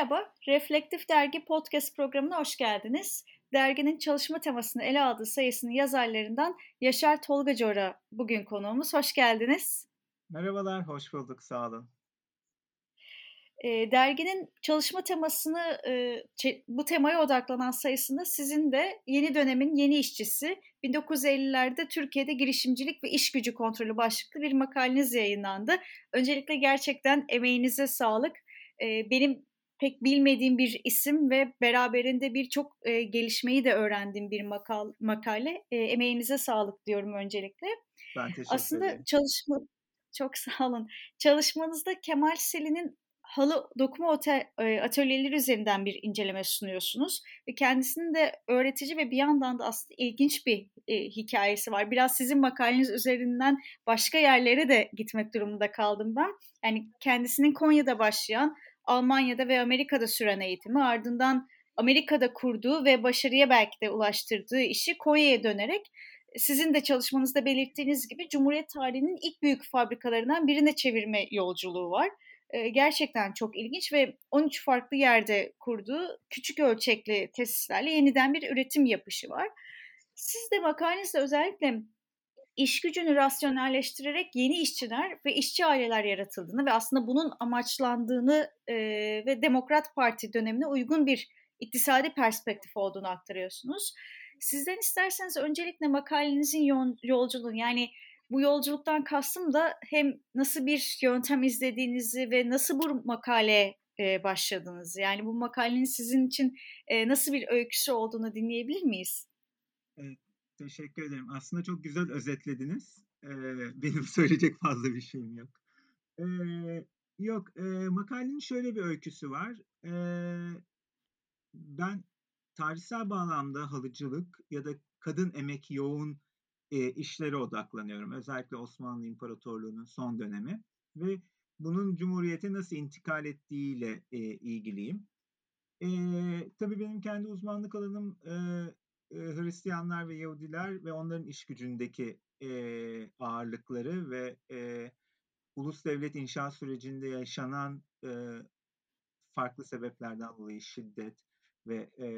Merhaba, Reflektif Dergi Podcast programına hoş geldiniz. Derginin çalışma temasını ele aldığı sayısının yazarlarından Yaşar Tolgacora bugün konuğumuz. Hoş geldiniz. Merhabalar, hoş bulduk, sağ olun. E, derginin çalışma temasını, e, bu temaya odaklanan sayısında sizin de yeni dönemin yeni işçisi, 1950'lerde Türkiye'de girişimcilik ve iş gücü kontrolü başlıklı bir makaleniz yayınlandı. Öncelikle gerçekten emeğinize sağlık. E, benim pek bilmediğim bir isim ve beraberinde birçok e, gelişmeyi de öğrendiğim bir makal, makale. E, emeğinize sağlık diyorum öncelikle. Ben teşekkür Aslında ederim. çalışma çok sağ olun. Çalışmanızda Kemal Selin'in halı dokuma e, atölyeleri üzerinden bir inceleme sunuyorsunuz. Ve kendisinin de öğretici ve bir yandan da aslında ilginç bir e, hikayesi var. Biraz sizin makaleniz üzerinden başka yerlere de gitmek durumunda kaldım ben. Yani kendisinin Konya'da başlayan Almanya'da ve Amerika'da süren eğitimi ardından Amerika'da kurduğu ve başarıya belki de ulaştırdığı işi Konya'ya dönerek sizin de çalışmanızda belirttiğiniz gibi Cumhuriyet tarihinin ilk büyük fabrikalarından birine çevirme yolculuğu var. Gerçekten çok ilginç ve 13 farklı yerde kurduğu küçük ölçekli tesislerle yeniden bir üretim yapışı var. Siz de makalenizde özellikle iş gücünü rasyonelleştirerek yeni işçiler ve işçi aileler yaratıldığını ve aslında bunun amaçlandığını e, ve Demokrat Parti dönemine uygun bir iktisadi perspektif olduğunu aktarıyorsunuz. Sizden isterseniz öncelikle makalenizin yolculuğunu yani bu yolculuktan kastım da hem nasıl bir yöntem izlediğinizi ve nasıl bu makale başladınız? Yani bu makalenin sizin için nasıl bir öyküsü olduğunu dinleyebilir miyiz? Teşekkür ederim. Aslında çok güzel özetlediniz. Ee, benim söyleyecek fazla bir şeyim yok. Ee, yok, e, makalenin şöyle bir öyküsü var. Ee, ben tarihsel bağlamda halıcılık ya da kadın emek yoğun e, işlere odaklanıyorum. Özellikle Osmanlı İmparatorluğu'nun son dönemi ve bunun Cumhuriyete nasıl intikal ettiğiyle e, ilgiliyim. E, tabii benim kendi uzmanlık alanım e, e, Hristiyanlar ve Yahudiler ve onların iş gücündeki e, ağırlıkları ve e, ulus devlet inşa sürecinde yaşanan e, farklı sebeplerden dolayı şiddet ve e,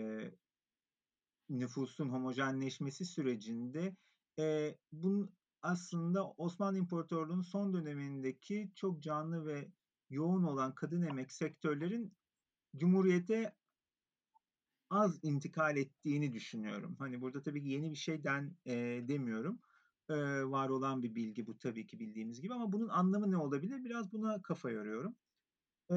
nüfusun homojenleşmesi sürecinde e, bunun aslında Osmanlı İmparatorluğu'nun son dönemindeki çok canlı ve yoğun olan kadın emek sektörlerin Cumhuriyete az intikal ettiğini düşünüyorum. Hani burada tabii ki yeni bir şeyden e, demiyorum. E, var olan bir bilgi bu tabii ki bildiğimiz gibi ama bunun anlamı ne olabilir? Biraz buna kafa yoruyorum. E,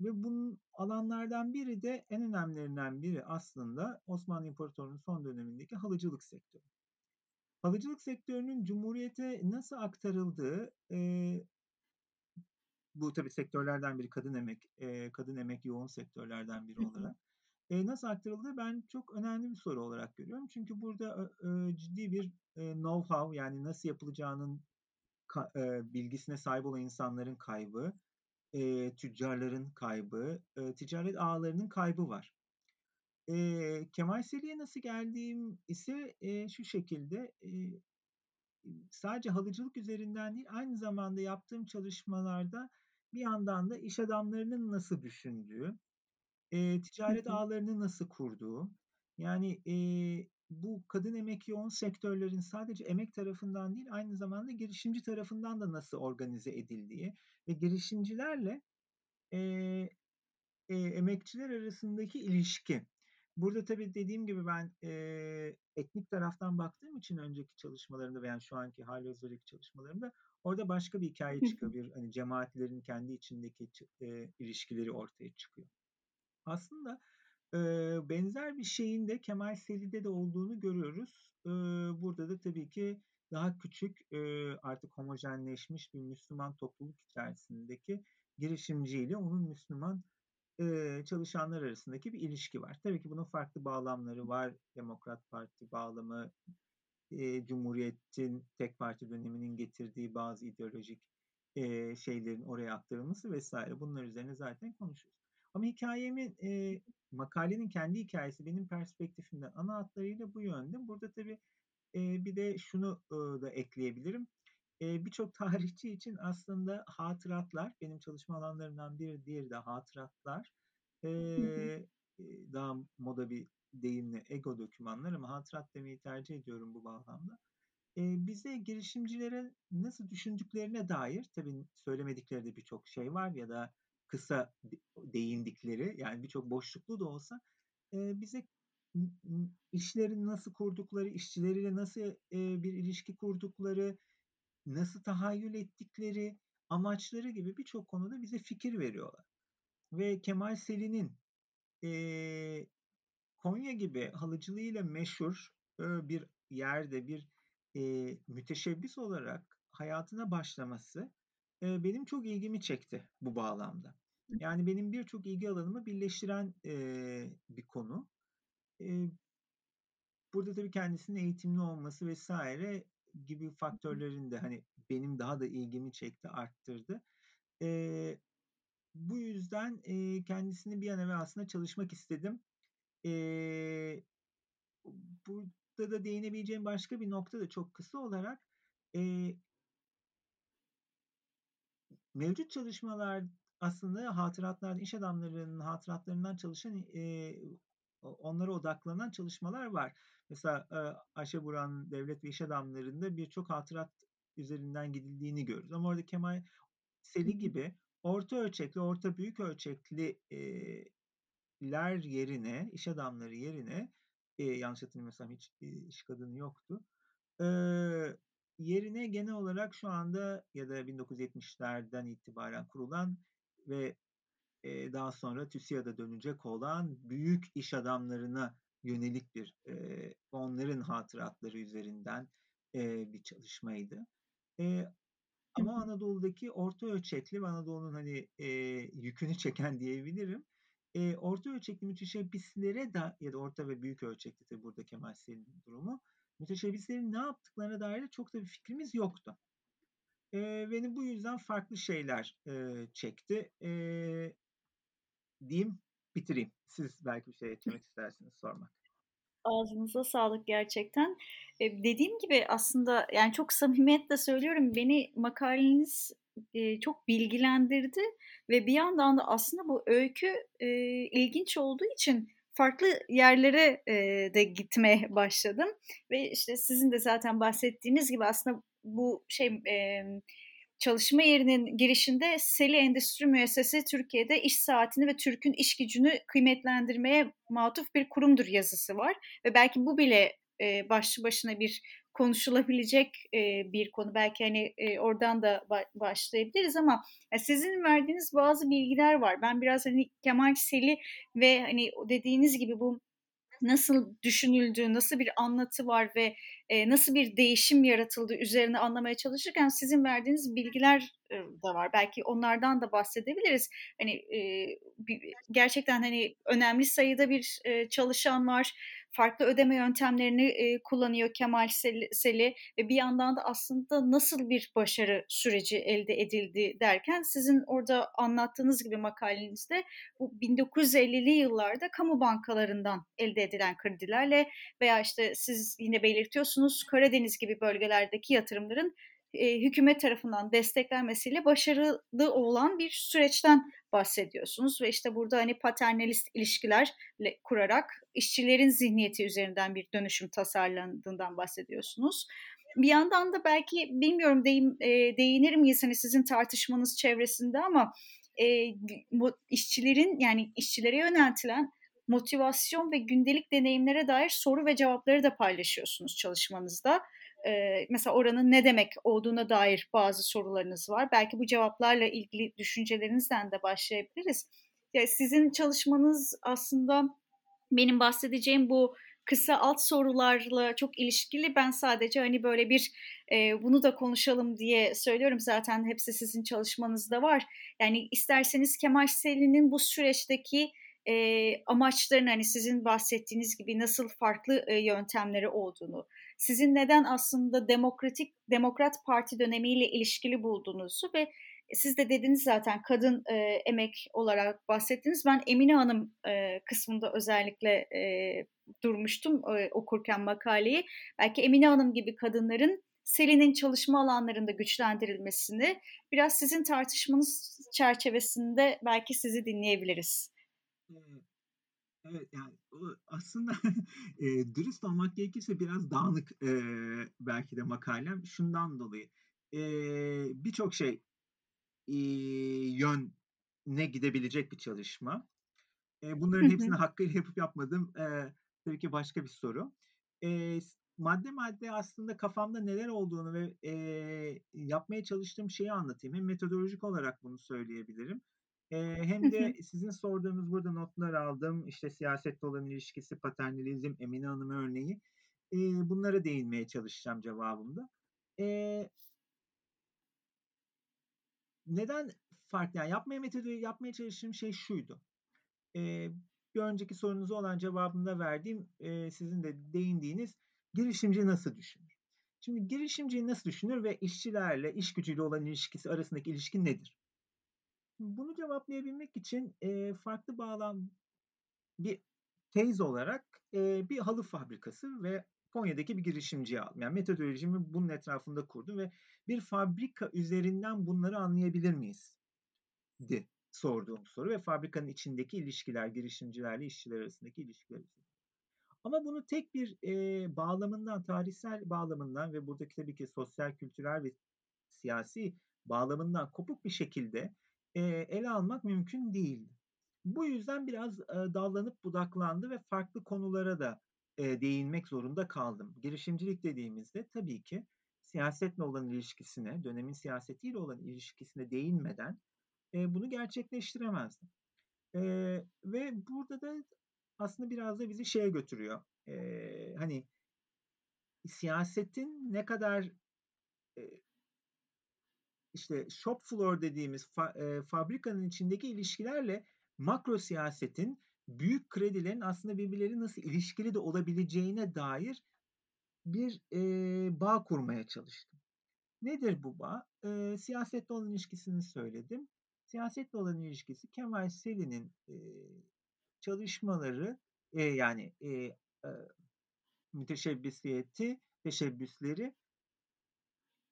ve bunun alanlardan biri de en önemlilerinden biri aslında Osmanlı İmparatorluğu'nun son dönemindeki halıcılık sektörü. Halıcılık sektörünün Cumhuriyete nasıl aktarıldığı e, bu tabii sektörlerden biri kadın emek, e, kadın emek yoğun sektörlerden biri olarak. E, nasıl aktarıldı? Ben çok önemli bir soru olarak görüyorum. Çünkü burada e, ciddi bir e, know-how yani nasıl yapılacağının ka, e, bilgisine sahip olan insanların kaybı, e, tüccarların kaybı, e, ticaret ağlarının kaybı var. E, Kemal Seli'ye nasıl geldiğim ise e, şu şekilde e, sadece halıcılık üzerinden değil aynı zamanda yaptığım çalışmalarda bir yandan da iş adamlarının nasıl düşündüğü, e, ticaret ağlarını nasıl kurduğu, yani e, bu kadın emek yoğun sektörlerin sadece emek tarafından değil aynı zamanda girişimci tarafından da nasıl organize edildiği ve girişimcilerle e, e, emekçiler arasındaki ilişki. Burada tabii dediğim gibi ben e, etnik taraftan baktığım için önceki çalışmalarımda veya şu anki hali hazırdaki çalışmalarımda orada başka bir hikaye çıkıyor. Bir hani cemaatlerin kendi içindeki e, ilişkileri ortaya çıkıyor. Aslında e, benzer bir şeyin de Kemal Seli'de de olduğunu görüyoruz. E, burada da tabii ki daha küçük e, artık homojenleşmiş bir Müslüman topluluk içerisindeki girişimciyle onun Müslüman e, çalışanlar arasındaki bir ilişki var. Tabii ki bunun farklı bağlamları var. Demokrat Parti bağlamı, e, Cumhuriyet'in tek parti döneminin getirdiği bazı ideolojik e, şeylerin oraya aktarılması vesaire. Bunlar üzerine zaten konuşuyoruz. Ama hikayemin, e, makalenin kendi hikayesi benim perspektifimden ana hatlarıyla bu yönde. Burada tabii e, bir de şunu e, da ekleyebilirim. E, Birçok tarihçi için aslında hatıratlar, benim çalışma alanlarımdan biri diğeri de hatıratlar. e, daha moda bir deyimle ego dokümanlar ama hatırat demeyi tercih ediyorum bu bağlamda. E, bize girişimcilere nasıl düşündüklerine dair tabii söylemedikleri de birçok şey var ya da kısa değindikleri yani birçok boşluklu da olsa e, bize işlerini nasıl kurdukları, işçileriyle nasıl e, bir ilişki kurdukları, nasıl tahayyül ettikleri, amaçları gibi birçok konuda bize fikir veriyorlar. Ve Kemal Selin'in e, Konya gibi halıcılığıyla meşhur e, bir yerde bir e, müteşebbis olarak hayatına başlaması e, benim çok ilgimi çekti bu bağlamda. Yani benim birçok ilgi alanımı birleştiren e, bir konu. E, burada tabii kendisinin eğitimli olması vesaire gibi faktörlerin de hani benim daha da ilgimi çekti, arttırdı. E, bu yüzden e, kendisini bir an evvel aslında çalışmak istedim. E, burada da değinebileceğim başka bir nokta da çok kısa olarak e, mevcut çalışmalar aslında hatıratlar, iş adamlarının hatıratlarından çalışan e, onlara odaklanan çalışmalar var. Mesela e, Ayşe Buran devlet ve iş adamlarında birçok hatırat üzerinden gidildiğini görürüz. Ama orada Kemal Seli gibi orta ölçekli, orta büyük ölçekli e, ler yerine, iş adamları yerine e, yanlış hatırlamıyorsam hiç e, iş kadını yoktu. E, yerine genel olarak şu anda ya da 1970'lerden itibaren kurulan ve e, daha sonra TÜSİAD'a dönecek olan büyük iş adamlarına yönelik bir e, onların hatıratları üzerinden e, bir çalışmaydı. E, ama Anadolu'daki orta ölçekli ve Anadolu'nun hani e, yükünü çeken diyebilirim. E, orta ölçekli müteşebbislere da ya da orta ve büyük ölçekli tabi burada Kemal Selin durumu müteşebbislerin ne yaptıklarına dair de çok da bir fikrimiz yoktu. E, beni bu yüzden farklı şeyler e, çekti. E, diyeyim bitireyim. Siz belki bir şey eklemek istersiniz sormak. Ağzınıza sağlık gerçekten. E, dediğim gibi aslında yani çok samimiyetle söylüyorum beni makaleniz e, çok bilgilendirdi ve bir yandan da aslında bu öykü e, ilginç olduğu için farklı yerlere e, de gitmeye başladım ve işte sizin de zaten bahsettiğiniz gibi aslında bu şey e, çalışma yerinin girişinde Seli Endüstri Müessesesi Türkiye'de iş saatini ve Türk'ün iş gücünü kıymetlendirmeye matuf bir kurumdur yazısı var. Ve belki bu bile e, başlı başına bir konuşulabilecek e, bir konu. Belki hani e, oradan da ba- başlayabiliriz ama yani sizin verdiğiniz bazı bilgiler var. Ben biraz hani Kemal Seli ve hani dediğiniz gibi bu nasıl düşünüldüğü, nasıl bir anlatı var ve e, nasıl bir değişim yaratıldığı üzerine anlamaya çalışırken sizin verdiğiniz bilgiler e, da var. Belki onlardan da bahsedebiliriz. Hani e, bir, gerçekten hani önemli sayıda bir e, çalışan var farklı ödeme yöntemlerini e, kullanıyor Kemal Seli ve bir yandan da aslında nasıl bir başarı süreci elde edildi derken sizin orada anlattığınız gibi makalenizde bu 1950'li yıllarda kamu bankalarından elde edilen kredilerle veya işte siz yine belirtiyorsunuz Karadeniz gibi bölgelerdeki yatırımların e, hükümet tarafından desteklenmesiyle başarılı olan bir süreçten bahsediyorsunuz ve işte burada hani paternalist ilişkiler kurarak işçilerin zihniyeti üzerinden bir dönüşüm tasarlandığından bahsediyorsunuz. Bir yandan da belki bilmiyorum deyim, e, değinir miyiz hani sizin tartışmanız çevresinde ama e, işçilerin yani işçilere yöneltilen motivasyon ve gündelik deneyimlere dair soru ve cevapları da paylaşıyorsunuz çalışmanızda mesela oranın ne demek olduğuna dair bazı sorularınız var. Belki bu cevaplarla ilgili düşüncelerinizden de başlayabiliriz. Yani sizin çalışmanız aslında benim bahsedeceğim bu kısa alt sorularla çok ilişkili. Ben sadece hani böyle bir e, bunu da konuşalım diye söylüyorum. Zaten hepsi sizin çalışmanızda var. Yani isterseniz Kemal Selin'in bu süreçteki e, amaçlarını hani sizin bahsettiğiniz gibi nasıl farklı e, yöntemleri olduğunu, sizin neden aslında demokratik Demokrat Parti dönemiyle ilişkili bulduğunuzu ve siz de dediniz zaten kadın e, emek olarak bahsettiniz. Ben Emine Hanım e, kısmında özellikle e, durmuştum e, okurken makaleyi. Belki Emine Hanım gibi kadınların Selin'in çalışma alanlarında güçlendirilmesini biraz sizin tartışmanız çerçevesinde belki sizi dinleyebiliriz. Evet, evet, yani, aslında, eee, dürüst olmak gerekirse biraz dağınık, eee, belki de makalem şundan dolayı. Eee, birçok şey, iii, yöne gidebilecek bir çalışma. Hı bunların hepsini hakkıyla yapıp yapmadığım, eee, tabii ki başka bir soru. S madde madde aslında kafamda neler olduğunu ve, eee, yapmaya çalıştığım şeyi anlatayım. Hem metodolojik olarak bunu söyleyebilirim, hem de sizin sorduğunuz, burada notlar aldım, işte, siyasetle olan ilişkisi, paternalizm, Emine Hanım örneği, bunlara değinmeye çalışacağım cevabımda. Neden farklı, yani, yapmaya metodu yapmaya çalıştığım şey şuydu. Bir önceki sorunuza olan cevabında verdiğim, sizin de değindiğiniz girişimci nasıl düşünür? Şimdi girişimci nasıl düşünür ve işçilerle, iş gücüyle olan ilişkisi arasındaki ilişki nedir? Bunu cevaplayabilmek için, eee, farklı bağlam bir teyze olarak, eee, bir halı fabrikası ve Konya'daki bir girişimciyi aldım. Yani metodolojimi bunun etrafında kurdum ve bir fabrika üzerinden bunları anlayabilir miyiz? di sorduğum soru ve fabrikanın içindeki ilişkiler, girişimcilerle işçiler arasındaki ilişkiler. Ama bunu tek bir, eee, bağlamından, tarihsel bağlamından ve buradaki tabii ki sosyal, kültürel ve siyasi bağlamından kopuk bir şekilde, ele almak mümkün değildi. Bu yüzden biraz, eee, dallanıp budaklandı ve farklı konulara da, değinmek zorunda kaldım. Girişimcilik dediğimizde tabii ki siyasetle olan ilişkisine, dönemin siyasetiyle olan ilişkisine değinmeden, bunu gerçekleştiremezdim. Ve burada da aslında biraz da bizi şeye götürüyor. Hani siyasetin ne kadar, işte shop floor dediğimiz fa eee, fabrikanın içindeki ilişkilerle makro siyasetin, büyük kredilerin aslında birbirleriyle nasıl ilişkili de olabileceğine dair bir, eee, bağ kurmaya çalıştım. Nedir bu bağ? Eee, siyasetle olan ilişkisini söyledim. Siyasetle olan ilişkisi Kemal Selin'in, eee, çalışmaları, eee, yani, eee, eee, müteşebbisiyeti, teşebbüsleri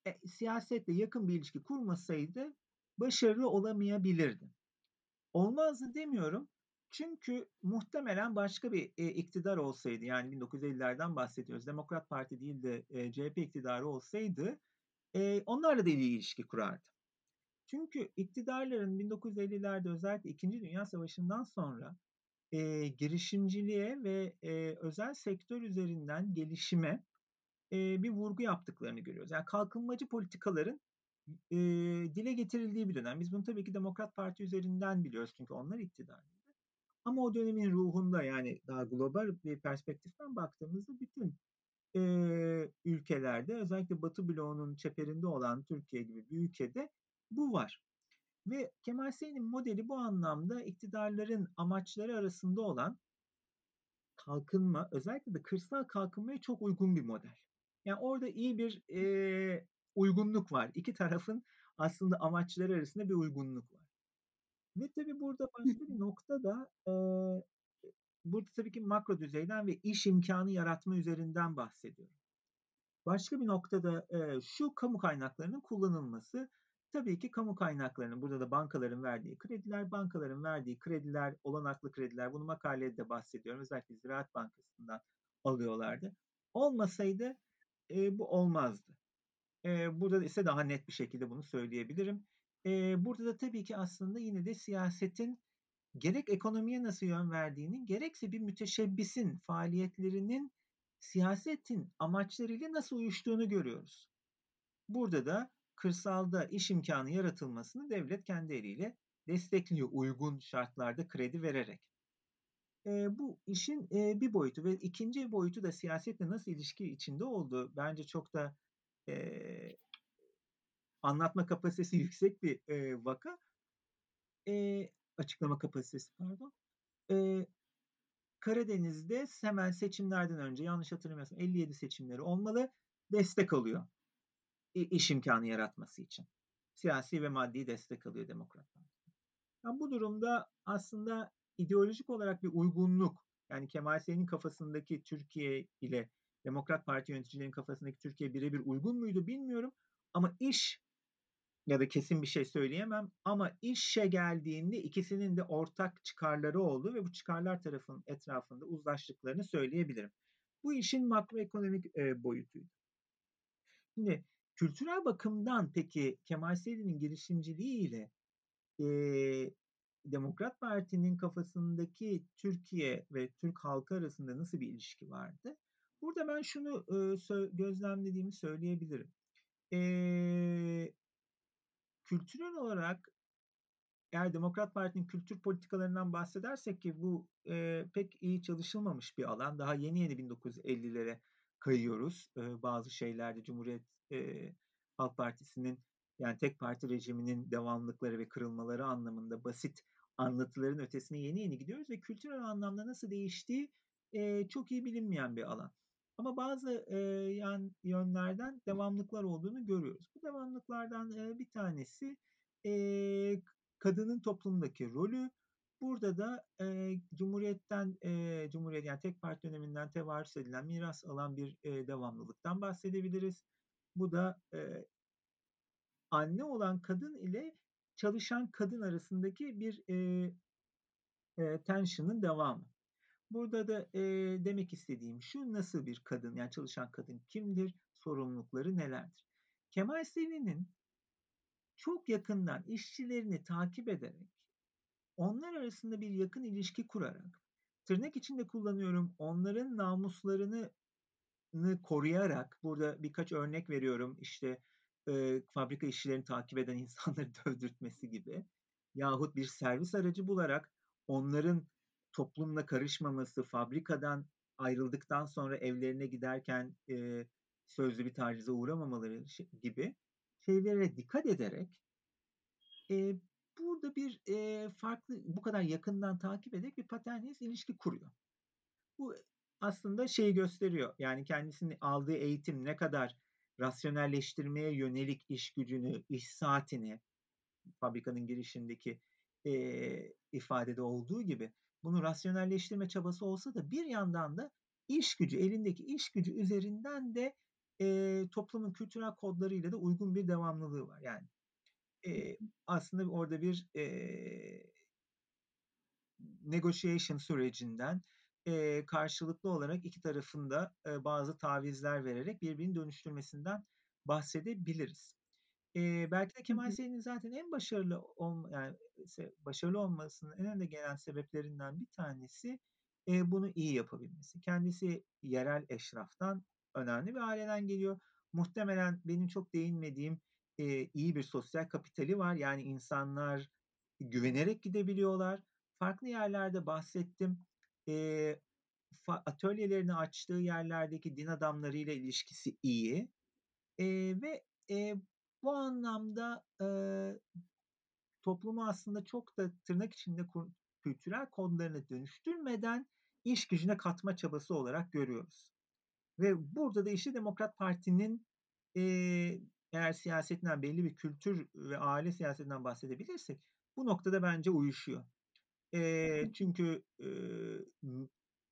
e, siyasetle yakın bir ilişki kurmasaydı başarılı olamayabilirdi. Olmazdı demiyorum. Çünkü muhtemelen başka bir e, iktidar olsaydı yani 1950'lerden bahsediyoruz. Demokrat Parti değil de e, CHP iktidarı olsaydı e, onlarla da iyi ilişki kurardı. Çünkü iktidarların 1950'lerde özellikle 2. Dünya Savaşı'ndan sonra e, girişimciliğe ve e, özel sektör üzerinden gelişime e, bir vurgu yaptıklarını görüyoruz. Yani kalkınmacı politikaların e, dile getirildiği bir dönem. Biz bunu tabii ki Demokrat Parti üzerinden biliyoruz çünkü onlar iktidarda. Ama o dönemin ruhunda yani daha global bir perspektiften baktığımızda bütün e, ülkelerde özellikle Batı bloğunun çeperinde olan Türkiye gibi bir ülkede bu var. Ve Kemal Seyit'in modeli bu anlamda iktidarların amaçları arasında olan kalkınma, özellikle de kırsal kalkınmaya çok uygun bir model. Yani orada iyi bir e, uygunluk var. İki tarafın aslında amaçları arasında bir uygunluk var. Ve tabii burada başka bir nokta da e, burada tabii ki makro düzeyden ve iş imkanı yaratma üzerinden bahsediyorum. Başka bir noktada e, şu kamu kaynaklarının kullanılması tabii ki kamu kaynaklarının burada da bankaların verdiği krediler, bankaların verdiği krediler, olanaklı krediler bunu makalede de bahsediyorum. Özellikle Ziraat Bankası'ndan alıyorlardı. Olmasaydı e, bu olmazdı. E, burada ise daha net bir şekilde bunu söyleyebilirim. E, burada da tabii ki aslında yine de siyasetin gerek ekonomiye nasıl yön verdiğini, gerekse bir müteşebbisin faaliyetlerinin siyasetin amaçlarıyla nasıl uyuştuğunu görüyoruz. Burada da kırsalda iş imkanı yaratılmasını devlet kendi eliyle destekliyor uygun şartlarda kredi vererek. E, bu işin e, bir boyutu ve ikinci boyutu da siyasetle nasıl ilişki içinde olduğu bence çok da e, anlatma kapasitesi yüksek bir e, vaka. E, açıklama kapasitesi pardon. E, Karadeniz'de hemen seçimlerden önce yanlış hatırlamıyorsam 57 seçimleri olmalı destek alıyor iş imkanı yaratması için. Siyasi ve maddi destek alıyor Demokrat Parti. Yani bu durumda aslında ideolojik olarak bir uygunluk yani Kemal Seyit'in kafasındaki Türkiye ile Demokrat Parti yöneticilerinin kafasındaki Türkiye birebir uygun muydu bilmiyorum. Ama iş ya da kesin bir şey söyleyemem ama işe geldiğinde ikisinin de ortak çıkarları oldu ve bu çıkarlar tarafın etrafında uzlaştıklarını söyleyebilirim. Bu işin makroekonomik e, boyutuydu. Şimdi kültürel bakımdan peki Kemal Seydi'nin girişimciliğiyle e, Demokrat Parti'nin kafasındaki Türkiye ve Türk halkı arasında nasıl bir ilişki vardı? Burada ben şunu e, gözlemlediğimi söyleyebilirim. E, kültürel olarak eğer Demokrat Parti'nin kültür politikalarından bahsedersek ki bu e, pek iyi çalışılmamış bir alan. Daha yeni yeni 1950'lere kayıyoruz. E, bazı şeylerde Cumhuriyet e, Halk Partisi'nin yani tek parti rejiminin devamlıkları ve kırılmaları anlamında basit anlatıların ötesine yeni yeni gidiyoruz ve kültürel anlamda nasıl değiştiği e, çok iyi bilinmeyen bir alan. Ama bazı e, yan yönlerden devamlıklar olduğunu görüyoruz. Bu devamlıklardan e, bir tanesi e, kadının toplumdaki rolü. Burada da e, Cumhuriyet'ten, e, Cumhuriyet yani tek parti döneminden tevarüs edilen miras alan bir e, devamlılıktan bahsedebiliriz. Bu da e, anne olan kadın ile çalışan kadın arasındaki bir e, e, tension'ın devamı. Burada da e, demek istediğim şu nasıl bir kadın yani çalışan kadın kimdir, sorumlulukları nelerdir? Kemal Sevin'in çok yakından işçilerini takip ederek onlar arasında bir yakın ilişki kurarak tırnak içinde kullanıyorum onların namuslarını koruyarak burada birkaç örnek veriyorum işte e, fabrika işçilerini takip eden insanları dövdürtmesi gibi yahut bir servis aracı bularak onların toplumla karışmaması, fabrikadan ayrıldıktan sonra evlerine giderken e, sözlü bir tacize uğramamaları gibi şeylere dikkat ederek e, burada bir e, farklı bu kadar yakından takip ederek bir paternist ilişki kuruyor. Bu aslında şeyi gösteriyor. Yani kendisini aldığı eğitim ne kadar rasyonelleştirmeye yönelik iş gücünü, iş saatini fabrikanın girişindeki e, ifadede olduğu gibi bunu rasyonelleştirme çabası olsa da bir yandan da iş gücü, elindeki iş gücü üzerinden de e, toplumun kültürel kodlarıyla da uygun bir devamlılığı var. Yani e, aslında orada bir e, negotiation sürecinden e, karşılıklı olarak iki tarafında e, bazı tavizler vererek birbirini dönüştürmesinden bahsedebiliriz. E, belki de Kemal Seyit'in zaten en başarılı olma, yani başarılı olmasının en önde gelen sebeplerinden bir tanesi e, bunu iyi yapabilmesi. Kendisi yerel eşraftan önemli bir aileden geliyor. Muhtemelen benim çok değinmediğim e, iyi bir sosyal kapitali var. Yani insanlar güvenerek gidebiliyorlar. Farklı yerlerde bahsettim. E, atölyelerini açtığı yerlerdeki din adamlarıyla ilişkisi iyi. E, ve e, bu anlamda e, toplumu aslında çok da tırnak içinde kültürel kodlarını dönüştürmeden iş gücüne katma çabası olarak görüyoruz. Ve burada da işte Demokrat Parti'nin e, eğer siyasetinden belli bir kültür ve aile siyasetinden bahsedebilirsek bu noktada bence uyuşuyor. E, çünkü e,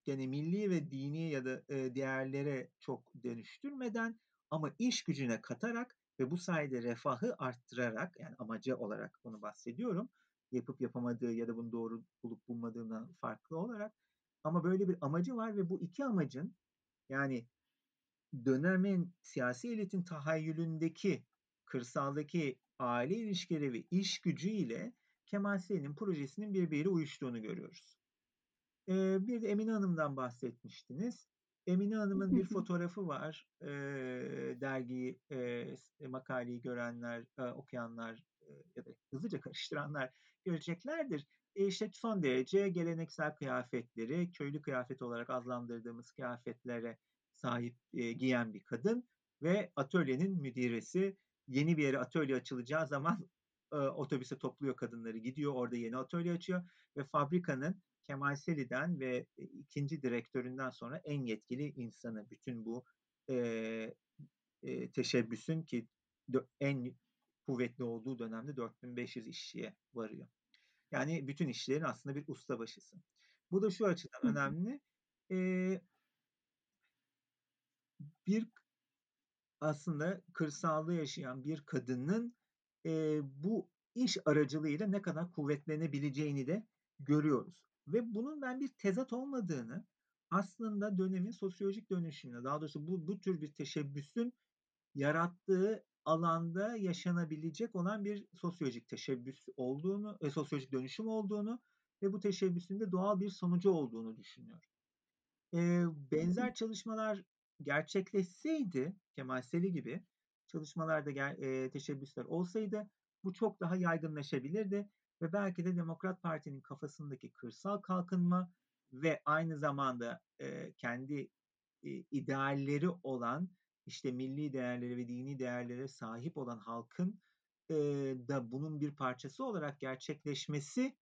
gene milli ve dini ya da e, değerlere çok dönüştürmeden ama iş gücüne katarak ve bu sayede refahı arttırarak yani amacı olarak bunu bahsediyorum. Yapıp yapamadığı ya da bunu doğru bulup bulmadığından farklı olarak ama böyle bir amacı var ve bu iki amacın yani dönemin siyasi elitin tahayyülündeki kırsaldaki aile ilişkileri ve iş gücüyle Kemal Seyit'in projesinin birbiriyle uyuştuğunu görüyoruz. Ee, bir de Emine Hanım'dan bahsetmiştiniz. Emine Hanım'ın bir fotoğrafı var. E, dergiyi, e, makaleyi görenler, e, okuyanlar e, ya da hızlıca karıştıranlar göreceklerdir. E işte son derece geleneksel kıyafetleri, köylü kıyafet olarak adlandırdığımız kıyafetlere sahip e, giyen bir kadın ve atölyenin müdiresi. Yeni bir yere atölye açılacağı zaman e, otobüse topluyor kadınları, gidiyor orada yeni atölye açıyor ve fabrikanın Kemal Seli'den ve ikinci direktöründen sonra en yetkili insanı bütün bu e, e, teşebbüsün ki en kuvvetli olduğu dönemde 4500 işçiye varıyor. Yani bütün işlerin aslında bir ustabaşısı. Bu da şu açıdan önemli. Ee, bir aslında kırsalda yaşayan bir kadının e, bu iş aracılığıyla ne kadar kuvvetlenebileceğini de görüyoruz. Ve bunun ben bir tezat olmadığını aslında dönemin sosyolojik dönüşümüne, daha doğrusu bu, bu tür bir teşebbüsün yarattığı alanda yaşanabilecek olan bir sosyolojik teşebbüs olduğunu, e, sosyolojik dönüşüm olduğunu ve bu teşebbüsün de doğal bir sonucu olduğunu düşünüyorum. E, benzer çalışmalar gerçekleşseydi Kemal Seli gibi çalışmalarda e, teşebbüsler olsaydı bu çok daha yaygınlaşabilirdi ve belki de Demokrat Parti'nin kafasındaki kırsal kalkınma ve aynı zamanda e, kendi e, idealleri olan işte milli değerlere ve dini değerlere sahip olan halkın e, da bunun bir parçası olarak gerçekleşmesi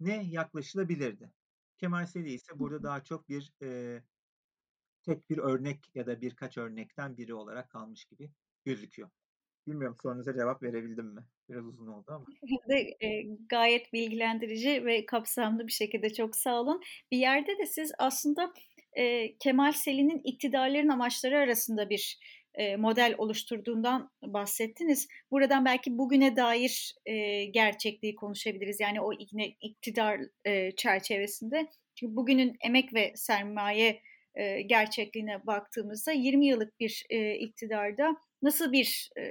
ne yaklaşılabilirdi. Kemal Seli ise burada daha çok bir e, tek bir örnek ya da birkaç örnekten biri olarak kalmış gibi gözüküyor. Bilmiyorum sorunuza cevap verebildim mi? Biraz uzun oldu ama. De, e, gayet bilgilendirici ve kapsamlı bir şekilde çok sağ olun. Bir yerde de siz aslında e, Kemal Seli'nin iktidarların amaçları arasında bir e, model oluşturduğundan bahsettiniz. Buradan belki bugüne dair e, gerçekliği konuşabiliriz. Yani o yine iktidar e, çerçevesinde. Çünkü bugünün emek ve sermaye e, gerçekliğine baktığımızda 20 yıllık bir e, iktidarda nasıl bir e,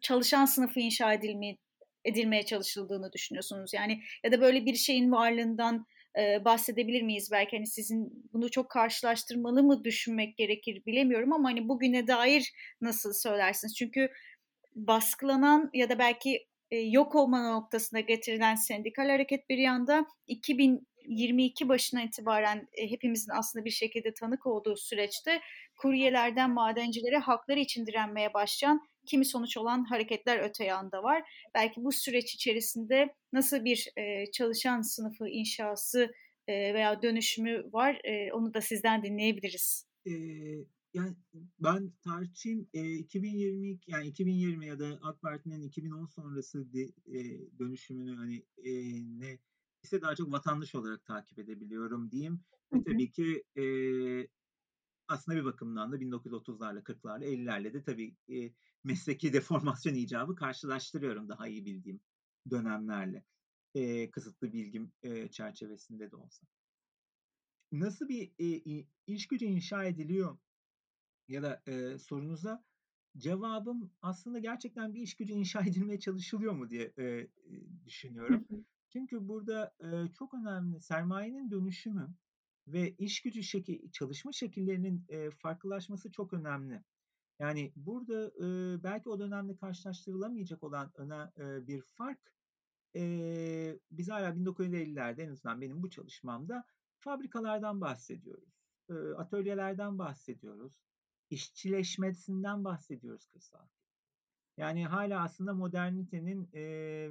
çalışan sınıfı inşa edilmeye, edilmeye çalışıldığını düşünüyorsunuz? Yani ya da böyle bir şeyin varlığından e, bahsedebilir miyiz? Belki hani sizin bunu çok karşılaştırmalı mı düşünmek gerekir bilemiyorum ama hani bugüne dair nasıl söylersiniz? Çünkü baskılanan ya da belki e, yok olma noktasına getirilen sendikal hareket bir yanda 2022 başına itibaren e, hepimizin aslında bir şekilde tanık olduğu süreçte kuryelerden madencilere hakları için direnmeye başlayan kimi sonuç olan hareketler öte yanda var. Belki bu süreç içerisinde nasıl bir e, çalışan sınıfı inşası e, veya dönüşümü var e, onu da sizden dinleyebiliriz. Ee, yani ben tartışayım e, 2022 yani 2020 ya da AK Parti'nin 2010 sonrası de, e, dönüşümünü hani e, ne ise daha çok vatandaş olarak takip edebiliyorum diyeyim. Ve tabii ki e, aslında bir bakımdan da 1930'larla, 40'larla, 50'lerle de tabii e, mesleki deformasyon icabı karşılaştırıyorum daha iyi bildiğim dönemlerle. E, kısıtlı bilgim e, çerçevesinde de olsa. Nasıl bir e, iş gücü inşa ediliyor ya da e, sorunuza cevabım aslında gerçekten bir iş gücü inşa edilmeye çalışılıyor mu diye e, düşünüyorum. Çünkü burada e, çok önemli sermayenin dönüşümü ve iş gücü şekil, çalışma şekillerinin e, farklılaşması çok önemli. Yani burada e, belki o dönemde karşılaştırılamayacak olan öne, e, bir fark e, biz hala 1950'lerde en azından benim bu çalışmamda fabrikalardan bahsediyoruz. E, atölyelerden bahsediyoruz. işçileşmesinden bahsediyoruz kırsal. Yani hala aslında modernitenin e,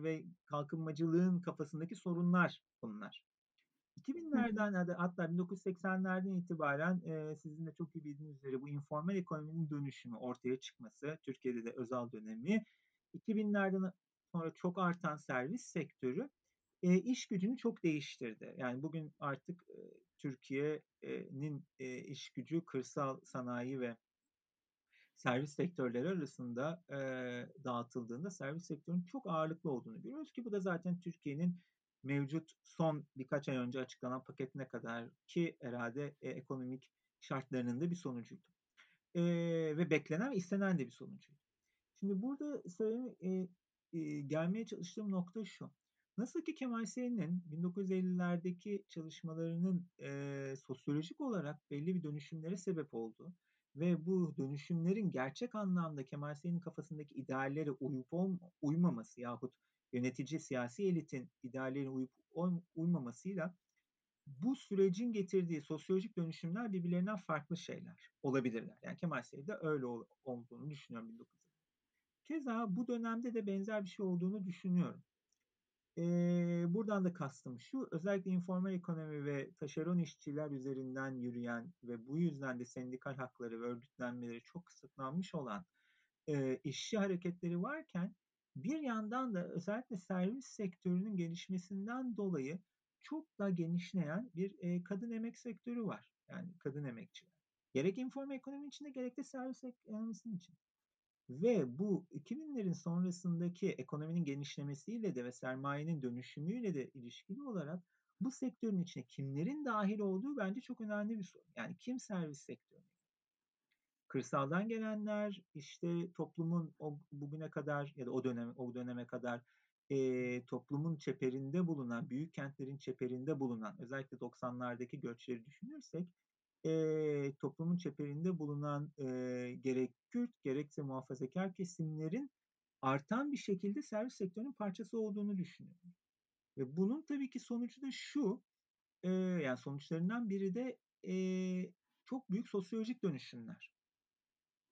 ve kalkınmacılığın kafasındaki sorunlar bunlar. 2000'lerden hatta 1980'lerden itibaren e, sizin de çok iyi bildiğiniz üzere bu informal ekonominin dönüşümü ortaya çıkması, Türkiye'de de özel dönemi, 2000'lerden sonra çok artan servis sektörü e, iş gücünü çok değiştirdi. Yani bugün artık e, Türkiye'nin e, iş gücü kırsal sanayi ve servis sektörleri arasında e, dağıtıldığında servis sektörünün çok ağırlıklı olduğunu görüyoruz ki bu da zaten Türkiye'nin mevcut son birkaç ay önce açıklanan paketine kadar ki herhalde e, ekonomik şartlarının da bir sonucuydu. E, ve beklenen ve istenen de bir sonucuydu. Şimdi burada söyleme, e, e, gelmeye çalıştığım nokta şu. Nasıl ki Kemal Seyin'in 1950'lerdeki çalışmalarının e, sosyolojik olarak belli bir dönüşümlere sebep oldu ve bu dönüşümlerin gerçek anlamda Kemal Seyin'in kafasındaki ideallere uyup uymaması yahut yönetici siyasi elitin ideallerine uyup uymamasıyla bu sürecin getirdiği sosyolojik dönüşümler birbirlerinden farklı şeyler olabilirler. Yani Kemal Seyit'de öyle olduğunu düşünüyorum 1950. Keza bu dönemde de benzer bir şey olduğunu düşünüyorum. Ee, buradan da kastım şu, özellikle informal ekonomi ve taşeron işçiler üzerinden yürüyen ve bu yüzden de sendikal hakları ve örgütlenmeleri çok kısıtlanmış olan e, işçi hareketleri varken bir yandan da özellikle servis sektörünün gelişmesinden dolayı çok da genişleyen bir e, kadın emek sektörü var. Yani kadın emekçiler. Gerek informal ekonomi içinde gerek de servis ekonomisinin için. Ve bu 2000'lerin sonrasındaki ekonominin genişlemesiyle de ve sermayenin dönüşümüyle de ilişkili olarak bu sektörün içine kimlerin dahil olduğu bence çok önemli bir soru. Yani kim servis sektörü? Kırsaldan gelenler, işte toplumun o bugüne kadar ya da o dönem o döneme kadar e, toplumun çeperinde bulunan, büyük kentlerin çeperinde bulunan, özellikle 90'lardaki göçleri düşünürsek, e, toplumun çeperinde bulunan e, gerek Kürt gerekse muhafazakar kesimlerin artan bir şekilde servis sektörünün parçası olduğunu düşünüyorum. Ve bunun tabii ki sonucu da şu, e, yani sonuçlarından biri de e, çok büyük sosyolojik dönüşümler.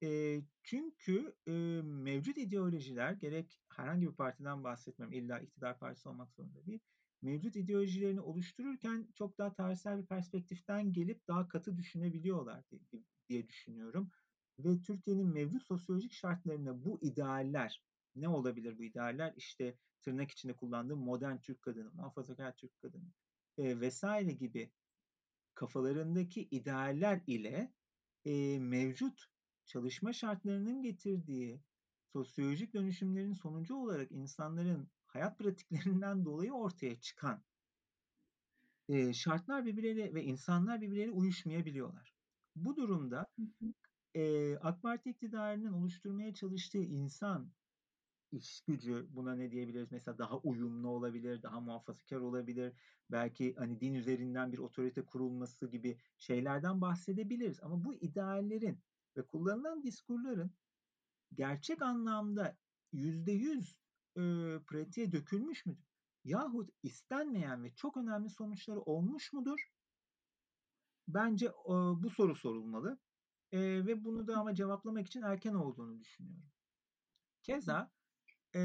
E, çünkü e, mevcut ideolojiler gerek herhangi bir partiden bahsetmiyorum illa iktidar partisi olmak zorunda değil. Mevcut ideolojilerini oluştururken çok daha tarihsel bir perspektiften gelip daha katı düşünebiliyorlar diye, diye düşünüyorum. Ve Türkiye'nin mevcut sosyolojik şartlarında bu idealler ne olabilir bu idealler? İşte tırnak içinde kullandığım modern Türk kadını, muhafazakar Türk kadını e, vesaire gibi kafalarındaki idealler ile e, mevcut çalışma şartlarının getirdiği sosyolojik dönüşümlerin sonucu olarak insanların hayat pratiklerinden dolayı ortaya çıkan e, şartlar birbirleriyle ve insanlar birbirleriyle uyuşmayabiliyorlar. Bu durumda e, AK Parti iktidarının oluşturmaya çalıştığı insan iş gücü buna ne diyebiliriz? Mesela daha uyumlu olabilir, daha muhafazakar olabilir. Belki hani din üzerinden bir otorite kurulması gibi şeylerden bahsedebiliriz. Ama bu ideallerin ve kullanılan diskurların gerçek anlamda yüzde yüz pratiğe dökülmüş müdür? Yahut istenmeyen ve çok önemli sonuçları olmuş mudur? Bence e, bu soru sorulmalı. E, ve bunu da ama cevaplamak için erken olduğunu düşünüyorum. Keza e,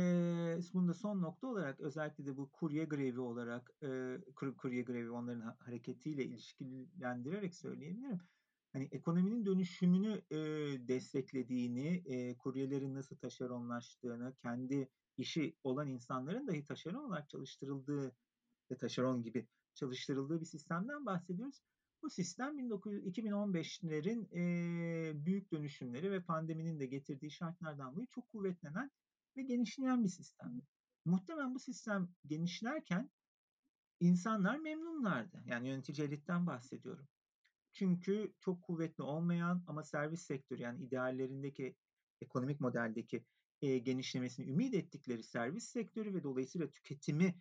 bunu da son nokta olarak özellikle de bu kurye grevi olarak e, kurye grevi onların hareketiyle ilişkilendirerek söyleyebilirim hani ekonominin dönüşümünü e, desteklediğini, e, kuryelerin nasıl taşeronlaştığını, kendi işi olan insanların dahi taşeron olarak çalıştırıldığı ve taşeron gibi çalıştırıldığı bir sistemden bahsediyoruz. Bu sistem 19, 2015'lerin e, büyük dönüşümleri ve pandeminin de getirdiği şartlardan dolayı çok kuvvetlenen ve genişleyen bir sistem. Muhtemelen bu sistem genişlerken insanlar memnunlardı. Yani yönetici elitten bahsediyorum. Çünkü çok kuvvetli olmayan ama servis sektörü yani ideallerindeki ekonomik modeldeki e, genişlemesini ümit ettikleri servis sektörü ve dolayısıyla tüketimi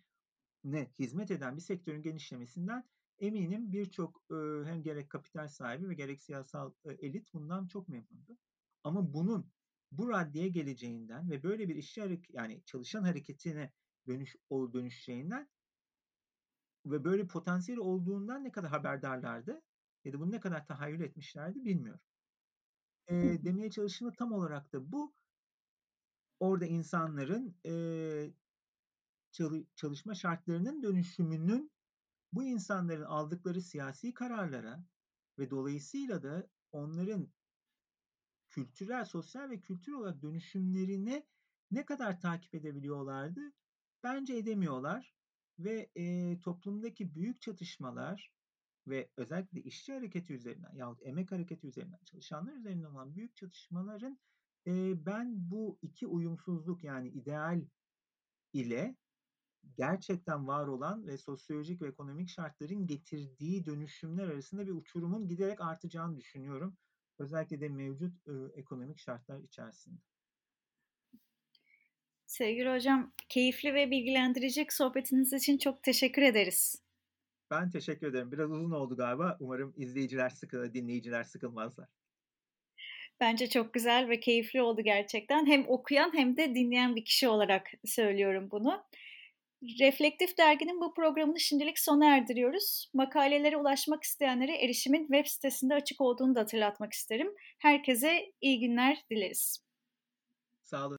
ne hizmet eden bir sektörün genişlemesinden eminim birçok e, hem gerek kapital sahibi ve gerek siyasal e, elit bundan çok memnundu. Ama bunun bu raddeye geleceğinden ve böyle bir işçi yani çalışan hareketine dönüş o dönüşeceğinden ve böyle potansiyeli olduğundan ne kadar haberdarlardı ya da bunu ne kadar tahayyül etmişlerdi bilmiyorum. E, demeye çalıştığımda tam olarak da bu orada insanların e, çalışma şartlarının dönüşümünün bu insanların aldıkları siyasi kararlara ve dolayısıyla da onların kültürel, sosyal ve kültürel olarak dönüşümlerini ne kadar takip edebiliyorlardı? Bence edemiyorlar ve e, toplumdaki büyük çatışmalar ve özellikle işçi hareketi üzerinden yahut emek hareketi üzerinden çalışanlar üzerinden olan büyük çatışmaların e, ben bu iki uyumsuzluk yani ideal ile gerçekten var olan ve sosyolojik ve ekonomik şartların getirdiği dönüşümler arasında bir uçurumun giderek artacağını düşünüyorum. Özellikle de mevcut e, ekonomik şartlar içerisinde. Sevgili hocam, keyifli ve bilgilendirici sohbetiniz için çok teşekkür ederiz. Ben teşekkür ederim. Biraz uzun oldu galiba. Umarım izleyiciler sıkılır, dinleyiciler sıkılmazlar. Bence çok güzel ve keyifli oldu gerçekten. Hem okuyan hem de dinleyen bir kişi olarak söylüyorum bunu. Reflektif Dergi'nin bu programını şimdilik sona erdiriyoruz. Makalelere ulaşmak isteyenlere erişimin web sitesinde açık olduğunu da hatırlatmak isterim. Herkese iyi günler dileriz. Sağ olun.